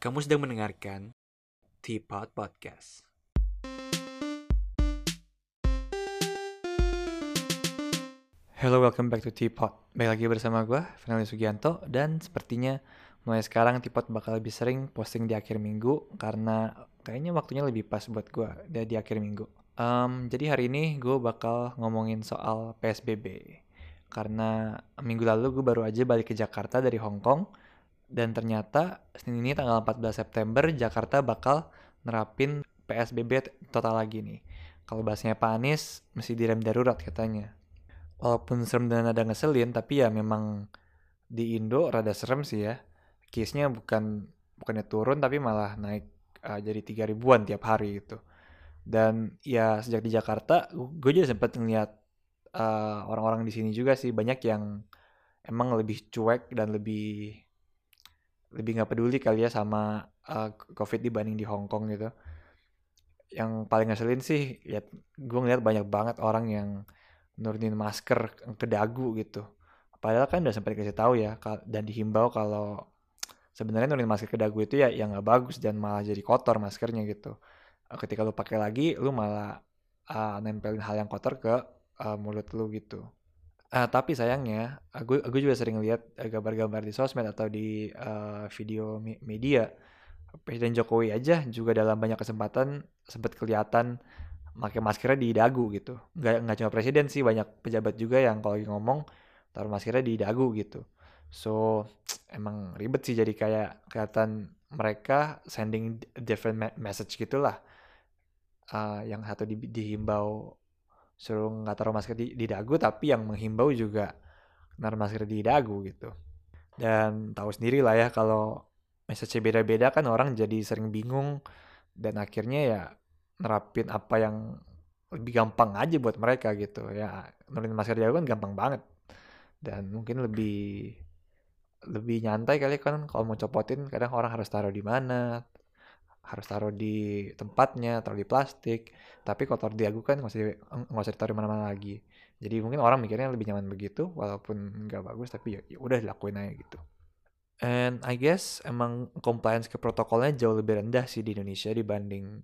Kamu sedang mendengarkan Teapot Podcast. Hello, welcome back to Teapot. Baik lagi bersama gue, Fernando Sugianto, dan sepertinya mulai sekarang Teapot bakal lebih sering posting di akhir minggu karena kayaknya waktunya lebih pas buat gue di akhir minggu. Um, jadi hari ini gue bakal ngomongin soal PSBB karena minggu lalu gue baru aja balik ke Jakarta dari Hong Kong dan ternyata Senin ini tanggal 14 September Jakarta bakal nerapin PSBB total lagi nih. Kalau bahasanya Pak Anies mesti direm darurat katanya. Walaupun serem dan ada ngeselin tapi ya memang di Indo rada serem sih ya. Case-nya bukan bukannya turun tapi malah naik uh, jadi tiga ribuan tiap hari gitu. Dan ya sejak di Jakarta gue juga sempat ngeliat uh, orang-orang di sini juga sih banyak yang emang lebih cuek dan lebih lebih nggak peduli kali ya sama uh, COVID dibanding di Hong Kong gitu. Yang paling ngeselin sih, ya gue ngeliat banyak banget orang yang nurunin masker ke dagu gitu. Padahal kan udah sempat dikasih tahu ya dan dihimbau kalau sebenarnya nurunin masker ke dagu itu ya yang nggak bagus dan malah jadi kotor maskernya gitu. Ketika lu pakai lagi, lu malah uh, nempelin hal yang kotor ke uh, mulut lu gitu. Uh, tapi sayangnya, gue gue juga sering lihat gambar-gambar di sosmed atau di uh, video media. Presiden Jokowi aja juga dalam banyak kesempatan sempat kelihatan pakai maskernya di dagu gitu. Nggak nggak cuma presiden sih banyak pejabat juga yang kalau ngomong taruh maskernya di dagu gitu. So emang ribet sih jadi kayak kelihatan mereka sending different message gitulah. Uh, yang satu di, dihimbau suruh nggak taruh masker di, di dagu tapi yang menghimbau juga naruh masker di dagu gitu. Dan tahu sendiri lah ya kalau message beda-beda kan orang jadi sering bingung dan akhirnya ya nerapin apa yang lebih gampang aja buat mereka gitu. Ya nurunin masker jauh kan gampang banget. Dan mungkin lebih lebih nyantai kali kan kalau mau copotin kadang orang harus taruh di mana harus taruh di tempatnya taruh di plastik tapi kalau taruh di agu kan nggak usah nggak usah ditaruh mana-mana lagi jadi mungkin orang mikirnya lebih nyaman begitu walaupun nggak bagus tapi ya, ya udah dilakuin aja gitu and I guess emang compliance ke protokolnya jauh lebih rendah sih di Indonesia dibanding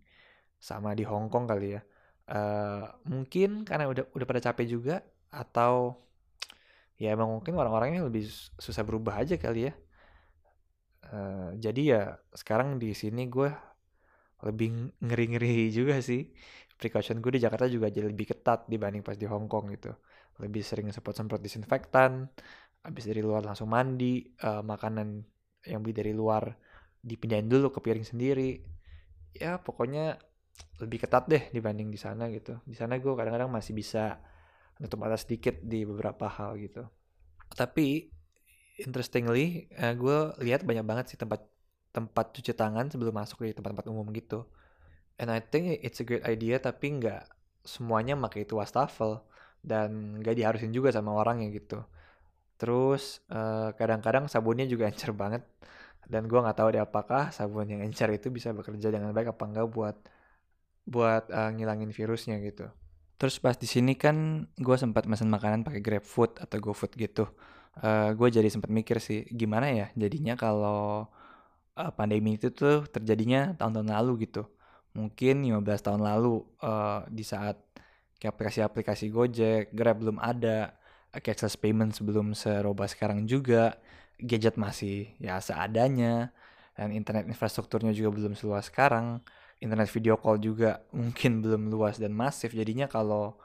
sama di Hong Kong kali ya. Uh, mungkin karena udah udah pada capek juga atau ya emang mungkin orang-orangnya lebih susah berubah aja kali ya. Uh, jadi ya sekarang di sini gue lebih ngeri-ngeri juga sih. Precaution gue di Jakarta juga jadi lebih ketat dibanding pas di Hong Kong gitu. Lebih sering semprot-semprot disinfektan, habis dari luar langsung mandi, uh, makanan yang beli dari luar dipindahin dulu ke piring sendiri. Ya pokoknya lebih ketat deh dibanding di sana gitu. Di sana gue kadang-kadang masih bisa nutup mata sedikit di beberapa hal gitu. Tapi interestingly, uh, gue lihat banyak banget sih tempat tempat cuci tangan sebelum masuk di tempat-tempat umum gitu. And I think it's a great idea tapi nggak semuanya pakai itu wastafel dan nggak diharusin juga sama orangnya gitu. Terus kadang kadang-kadang sabunnya juga encer banget dan gue nggak tahu deh apakah sabun yang encer itu bisa bekerja dengan baik apa enggak buat buat uh, ngilangin virusnya gitu. Terus pas di sini kan gue sempat pesan makanan pakai GrabFood atau GoFood gitu. Uh, gue jadi sempat mikir sih gimana ya jadinya kalau uh, pandemi itu tuh terjadinya tahun-tahun lalu gitu. Mungkin 15 tahun lalu uh, di saat aplikasi-aplikasi Gojek, Grab belum ada, cashless payment sebelum seroba sekarang juga, gadget masih ya seadanya, dan internet infrastrukturnya juga belum seluas sekarang internet video call juga mungkin belum luas dan masif. Jadinya kalau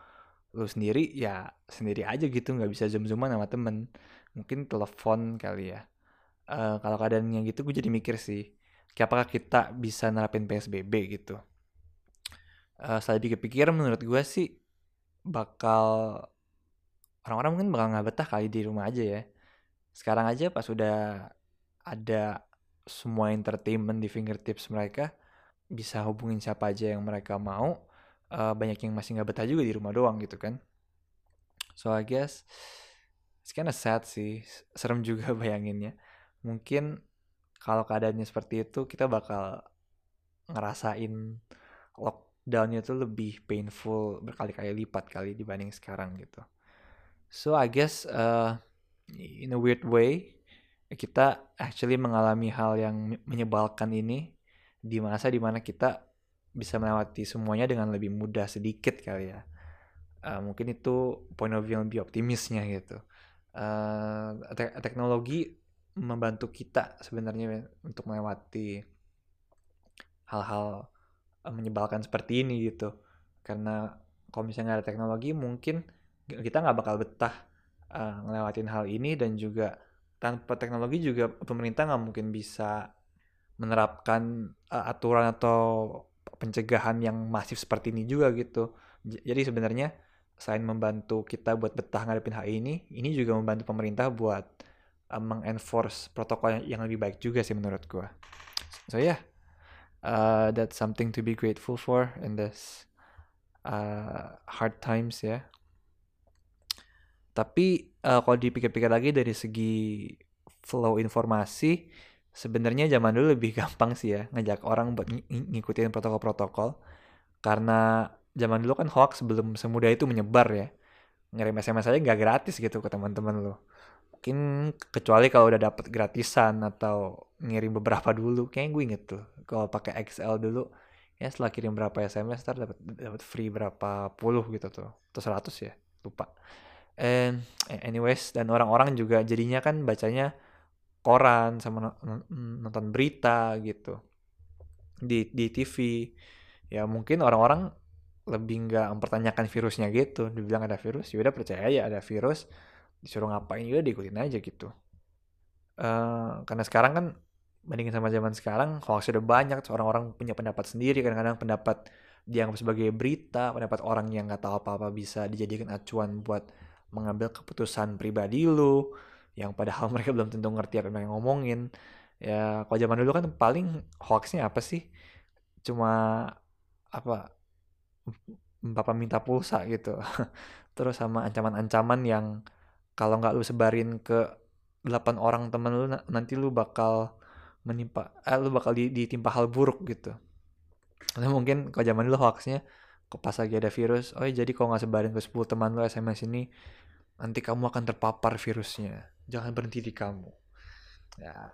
lu sendiri ya sendiri aja gitu nggak bisa zoom zooman sama temen. Mungkin telepon kali ya uh, kalau keadaannya gitu gue jadi mikir sih apakah kita bisa nerapin psbb gitu. Uh, saya dikepikir menurut gue sih bakal orang-orang mungkin bakal nggak betah kali di rumah aja ya. Sekarang aja pas udah ada semua entertainment di fingertips mereka bisa hubungin siapa aja yang mereka mau uh, banyak yang masih nggak betah juga di rumah doang gitu kan. So I guess it's kinda sad sih serem juga bayanginnya mungkin kalau keadaannya seperti itu kita bakal ngerasain lockdownnya tuh lebih painful berkali-kali lipat kali dibanding sekarang gitu so I guess uh, in a weird way kita actually mengalami hal yang menyebalkan ini di masa di mana kita bisa melewati semuanya dengan lebih mudah sedikit kali ya. Uh, mungkin itu point of view yang lebih optimisnya gitu. Uh, te teknologi membantu kita sebenarnya untuk melewati hal-hal menyebalkan seperti ini gitu. Karena kalau misalnya nggak ada teknologi mungkin kita nggak bakal betah uh, ngelewatin hal ini dan juga tanpa teknologi juga pemerintah nggak mungkin bisa menerapkan uh, aturan atau pencegahan yang masif seperti ini juga gitu. Jadi sebenarnya selain membantu kita buat betah ngadepin hal ini, ini juga membantu pemerintah buat uh, mengenforce protokol yang, yang lebih baik juga sih menurut gua. So yeah, uh, that's something to be grateful for in this uh, hard times ya. Tapi uh, kalau dipikir-pikir lagi dari segi flow informasi, sebenarnya zaman dulu lebih gampang sih ya ngajak orang buat ng ngikutin protokol-protokol. Karena zaman dulu kan hoax belum semudah itu menyebar ya. Ngirim SMS aja nggak gratis gitu ke teman-teman lo. Mungkin kecuali kalau udah dapet gratisan atau ngirim beberapa dulu, kayak gue inget tuh. Kalau pakai XL dulu, ya setelah kirim berapa SMS ntar dapat dapat free berapa puluh gitu tuh atau 100 ya lupa. And anyways dan orang-orang juga jadinya kan bacanya koran sama nonton berita gitu di di TV ya mungkin orang-orang lebih nggak mempertanyakan virusnya gitu. Dibilang ada virus ya udah percaya ya ada virus disuruh ngapain juga diikutin aja gitu. Uh, karena sekarang kan bandingin sama zaman sekarang hoax sudah banyak orang-orang punya pendapat sendiri kadang-kadang pendapat dianggap sebagai berita pendapat orang yang nggak tahu apa-apa bisa dijadikan acuan buat mengambil keputusan pribadi lu yang padahal mereka belum tentu ngerti apa yang ngomongin. Ya kalau zaman dulu kan paling hoaxnya apa sih? Cuma apa bapak minta pulsa gitu. Terus sama ancaman-ancaman yang kalau nggak lu sebarin ke delapan orang temen lu nanti lu bakal menimpa eh, lu bakal ditimpa hal buruk gitu. Karena mungkin kalau zaman dulu hoaxnya kok pas lagi ada virus oh ya jadi kalau nggak sebarin ke 10 teman lu SMS ini nanti kamu akan terpapar virusnya. Jangan berhenti di kamu. Ya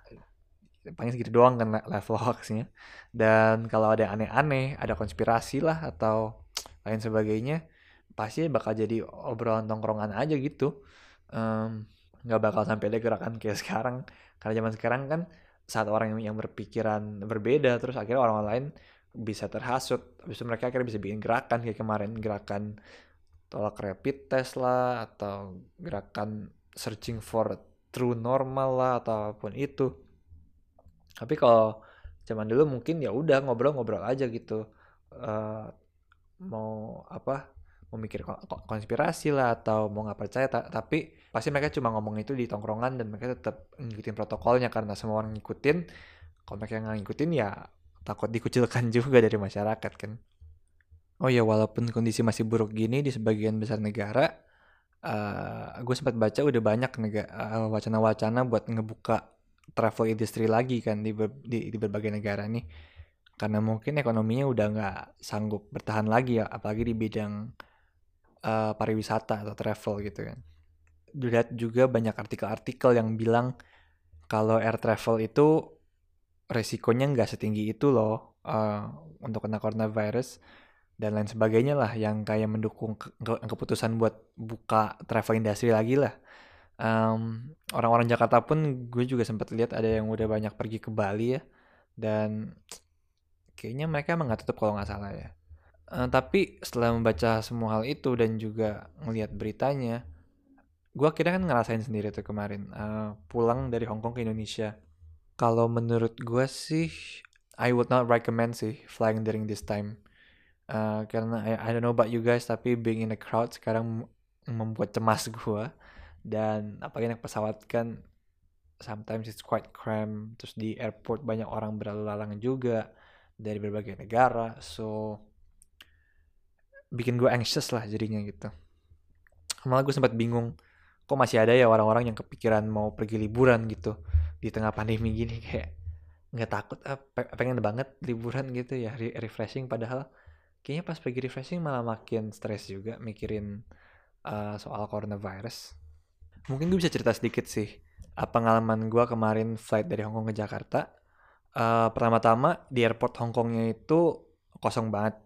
paling segitu doang kan level hoaxnya. Dan kalau ada aneh-aneh ada konspirasi lah atau lain sebagainya pasti bakal jadi obrolan tongkrongan aja gitu nggak um, bakal sampai ada gerakan kayak sekarang. Karena zaman sekarang kan saat orang yang berpikiran berbeda terus akhirnya orang lain bisa terhasut. Habis itu mereka akhirnya bisa bikin gerakan kayak kemarin gerakan tolak rapid test lah atau gerakan searching for true normal lah atau apa pun itu. Tapi kalau zaman dulu mungkin ya udah ngobrol-ngobrol aja gitu. Uh, mau apa mau mikir konspirasi lah atau mau nggak percaya tapi pasti mereka cuma ngomong itu di tongkrongan dan mereka tetap ngikutin protokolnya karena semua orang ngikutin. Kalau mereka nggak ngikutin ya takut dikucilkan juga dari masyarakat kan. Oh ya walaupun kondisi masih buruk gini di sebagian besar negara uh, gue sempat baca udah banyak uh, wacana-wacana buat ngebuka travel industry lagi kan di, ber, di, di berbagai negara nih. Karena mungkin ekonominya udah nggak sanggup bertahan lagi ya apalagi di bidang uh, pariwisata atau travel gitu kan. Dilihat juga banyak artikel-artikel yang bilang kalau air travel itu resikonya nggak setinggi itu loh uh, untuk kena coronavirus dan lain sebagainya lah yang kayak mendukung ke keputusan buat buka travel industry lagi lah. Um, orang-orang Jakarta pun gue juga sempat lihat ada yang udah banyak pergi ke Bali ya dan kayaknya mereka emang nggak tutup kalau nggak salah ya Uh, tapi setelah membaca semua hal itu dan juga ngelihat beritanya, gue akhirnya kan ngerasain sendiri tuh kemarin uh, pulang dari Hong Kong ke Indonesia. Kalau menurut gue sih, I would not recommend sih flying during this time. Uh, karena I, I don't know about you guys, tapi being in the crowd sekarang membuat cemas gue. Dan apalagi naik pesawat kan, sometimes it's quite cram. Terus di airport banyak orang berlalu lalang juga dari berbagai negara. So bikin gue anxious lah jadinya gitu malah gue sempat bingung kok masih ada ya orang-orang yang kepikiran mau pergi liburan gitu di tengah pandemi gini kayak nggak takut ah, pengen banget liburan gitu ya refreshing padahal kayaknya pas pergi refreshing malah makin stres juga mikirin uh, soal coronavirus mungkin gue bisa cerita sedikit sih uh, pengalaman gue kemarin flight dari Hong Kong ke Jakarta. Uh, pertama-tama di airport Hong Kongnya itu kosong banget.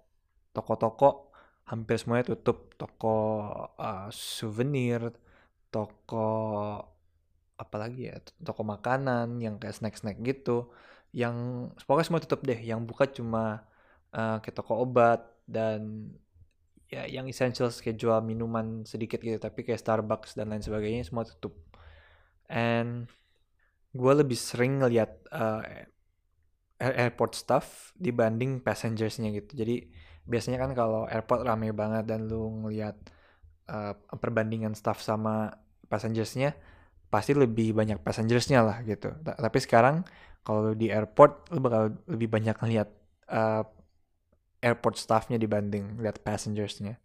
Toko-toko hampir semuanya tutup. Toko uh, souvenir, toko apa lagi ya, toko makanan yang kayak snack-snack gitu. Yang pokoknya semua tutup deh. Yang buka cuma uh, kayak toko obat dan ya yang essentials kayak jual minuman sedikit gitu tapi kayak Starbucks dan lain sebagainya semua tutup and gue lebih sering ngeliat uh, airport staff dibanding passengersnya gitu jadi biasanya kan kalau airport rame banget dan lu ngeliat uh, perbandingan staff sama passengersnya pasti lebih banyak passengersnya lah gitu tapi sekarang kalau di airport lu bakal lebih banyak ngeliat uh, airport staffnya dibanding lihat passengersnya.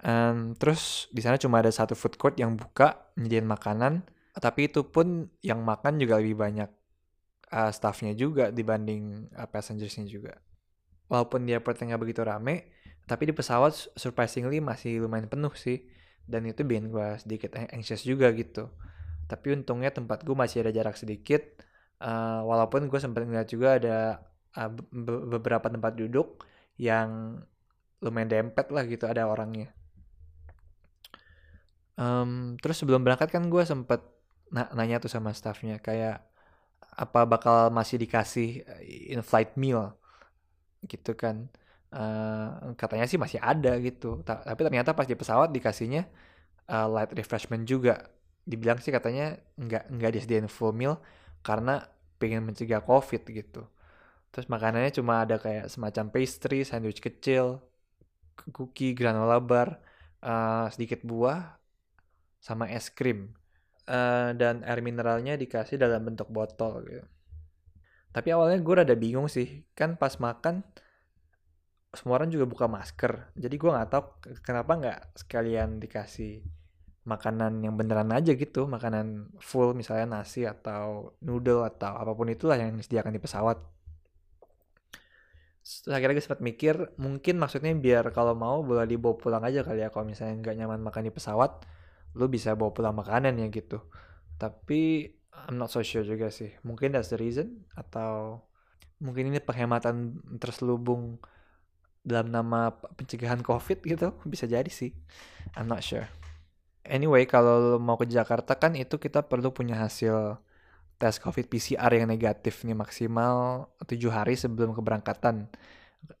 Um, terus di sana cuma ada satu food court yang buka nyediain makanan, tapi itu pun yang makan juga lebih banyak uh, staffnya juga dibanding uh, passengersnya juga. Walaupun di airportnya nggak begitu rame, tapi di pesawat surprisingly masih lumayan penuh sih. Dan itu bikin gue sedikit anxious juga gitu. Tapi untungnya tempat gue masih ada jarak sedikit. Uh, walaupun gue sempat ngeliat juga ada uh, beberapa tempat duduk yang lumayan dempet lah gitu ada orangnya. Um, terus sebelum berangkat kan gue sempet na nanya tuh sama staffnya kayak apa bakal masih dikasih eh, in-flight meal gitu kan. Uh, katanya sih masih ada gitu. Ta tapi ternyata pas di pesawat dikasihnya uh, light refreshment juga. Dibilang sih katanya nggak nggak disediain full meal karena pengen mencegah covid gitu. Terus makanannya cuma ada kayak semacam pastry, sandwich kecil, cookie, granola bar, uh, sedikit buah, sama es krim. Uh, dan air mineralnya dikasih dalam bentuk botol gitu. Tapi awalnya gue rada bingung sih, kan pas makan semua orang juga buka masker. Jadi gue nggak tahu kenapa nggak sekalian dikasih makanan yang beneran aja gitu, makanan full misalnya nasi atau noodle atau apa pun itulah yang disediakan di pesawat. Akhirnya gue sempat mikir mungkin maksudnya biar kalau mau boleh dibawa pulang aja kali ya. Kalau misalnya nggak nyaman makan di pesawat lu bisa bawa pulang makanan ya gitu. Tapi I'm not so sure juga sih mungkin that's the reason atau mungkin ini penghematan terselubung dalam nama pencegahan covid gitu bisa jadi sih I'm not sure anyway kalau mau ke Jakarta kan itu kita perlu punya hasil tes COVID PCR yang negatif nih maksimal tujuh hari sebelum keberangkatan.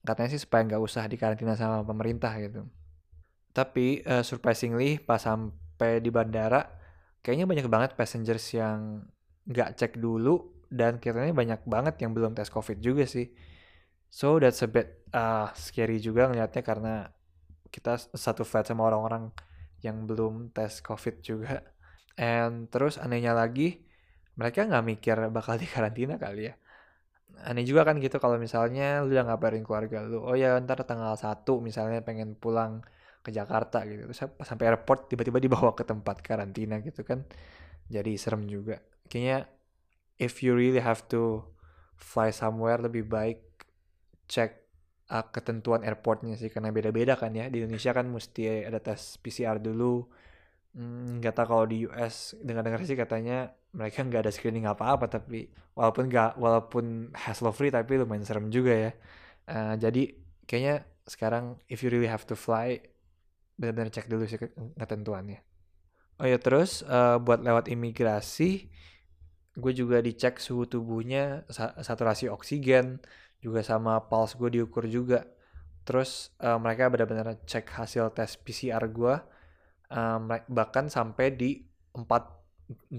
Katanya sih supaya nggak usah dikarantina sama pemerintah gitu. Tapi uh, surprisingly pas sampai di bandara, kayaknya banyak banget passengers yang nggak cek dulu dan katanya banyak banget yang belum tes COVID juga sih. So that's a bit uh, scary juga ngelihatnya karena kita satu flight sama orang-orang yang belum tes COVID juga. And terus anehnya lagi, mereka nggak mikir bakal di karantina kali ya aneh juga kan gitu kalau misalnya lu udah ngabarin keluarga lu oh ya ntar tanggal satu misalnya pengen pulang ke Jakarta gitu. Terus sampai airport tiba-tiba dibawa ke tempat karantina gitu kan. Jadi serem juga. Kayaknya if you really have to fly somewhere lebih baik cek uh, ketentuan airportnya sih. Karena beda-beda kan ya. Di Indonesia kan mesti ada tes PCR dulu. Hmm, nggak tahu kalau di US dengar-dengar sih katanya mereka nggak ada screening apa-apa tapi walaupun nggak walaupun hassle free tapi lumayan serem juga ya. Uh, jadi kayaknya sekarang if you really have to fly benar-benar cek dulu sih ketentuannya. Oh ya terus uh, buat lewat imigrasi gue juga dicek suhu tubuhnya saturasi oksigen juga sama pulse gue diukur juga. Terus uh, mereka benar-benar cek hasil tes PCR gue um, bahkan sampai di empat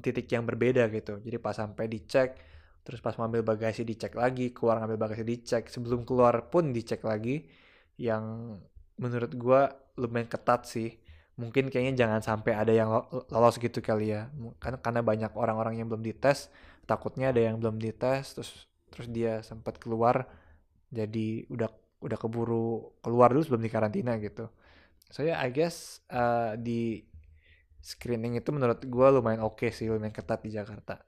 titik yang berbeda gitu jadi pas sampai dicek terus pas ngambil bagasi dicek lagi keluar ngambil bagasi dicek sebelum keluar pun dicek lagi yang menurut gue lumayan ketat sih. Mungkin kayaknya jangan sampai ada yang lolos gitu kali ya. Kan karena banyak orang-orang yang belum dites takutnya ada yang belum dites terus terus dia sempat keluar jadi udah udah keburu keluar dulu sebelum dikarantina gitu. So yeah, I guess uh, di screening itu menurut gue lumayan oke okay sih lumayan ketat di Jakarta.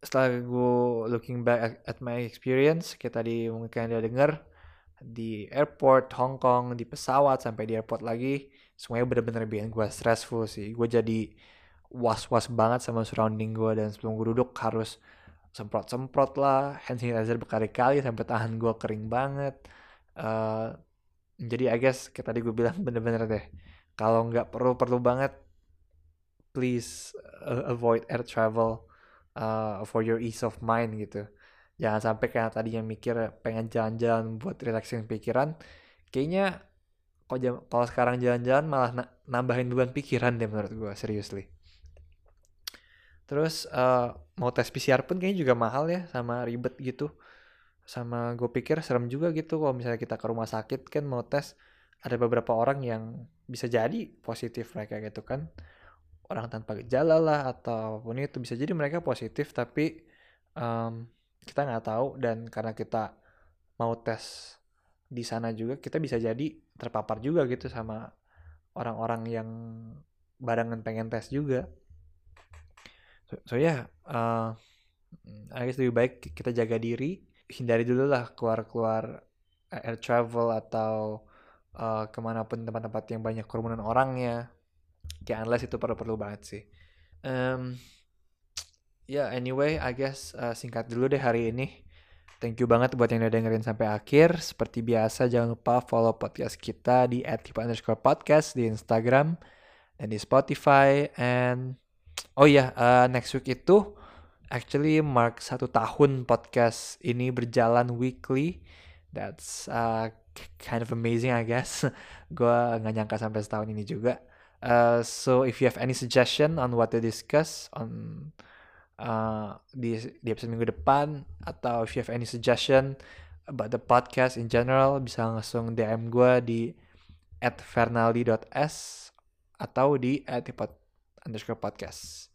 Setelah gue looking back at, my experience kita tadi mungkin ada denger di airport Hong Kong di pesawat sampai di airport lagi semuanya bener-bener bikin gue stressful sih. Gue jadi was-was banget sama surrounding gue dan sebelum gue duduk harus semprot-semprot lah hand sanitizer berkali-kali sampai tahan gue kering banget. Uh, jadi I guess kayak tadi gue bilang bener-bener deh kalau nggak perlu-perlu banget please uh, avoid air travel uh, for your ease of mind gitu jangan sampai kayak tadinya mikir pengen jalan-jalan buat relaxing pikiran kayaknya kalau sekarang jalan-jalan malah nambahin beban pikiran deh menurut gue seriously Terus uh, mau tes PCR pun kayaknya juga mahal ya sama ribet gitu. Sama gue pikir serem juga gitu kalau misalnya kita ke rumah sakit kan mau tes ada beberapa orang yang bisa jadi positif mereka gitu kan. Orang tanpa gejala lah ataupun itu bisa jadi mereka positif tapi um, kita nggak tahu dan karena kita mau tes di sana juga kita bisa jadi terpapar juga gitu sama orang-orang yang barengan pengen tes juga. So, so ya yeah, uh, I guess lebih baik kita jaga diri hindari dulu lah keluar-keluar air travel atau uh, ke mana pun tempat-tempat yang banyak kerumunan orangnya. Kayak unless itu perlu-perlu banget sih. Um, ya yeah, anyway I guess uh, singkat dulu deh hari ini Thank you banget buat yang udah dengerin sampai akhir. Seperti biasa, jangan lupa follow podcast kita di podcast di Instagram dan di Spotify. And Oh iya, uh, next week itu actually mark satu tahun podcast ini berjalan weekly. That's uh, kind of amazing, I guess. gue nggak nyangka sampai setahun ini juga. Uh, so if you have any suggestion on what to discuss on uh, di di episode minggu depan atau if you have any suggestion about the podcast in general bisa langsung DM gue di at fernaldi.s atau di at underscore podcast.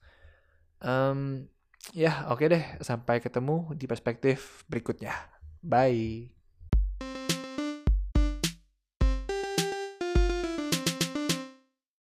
Um, ya, oke okay deh. Sampai ketemu di perspektif berikutnya. Bye.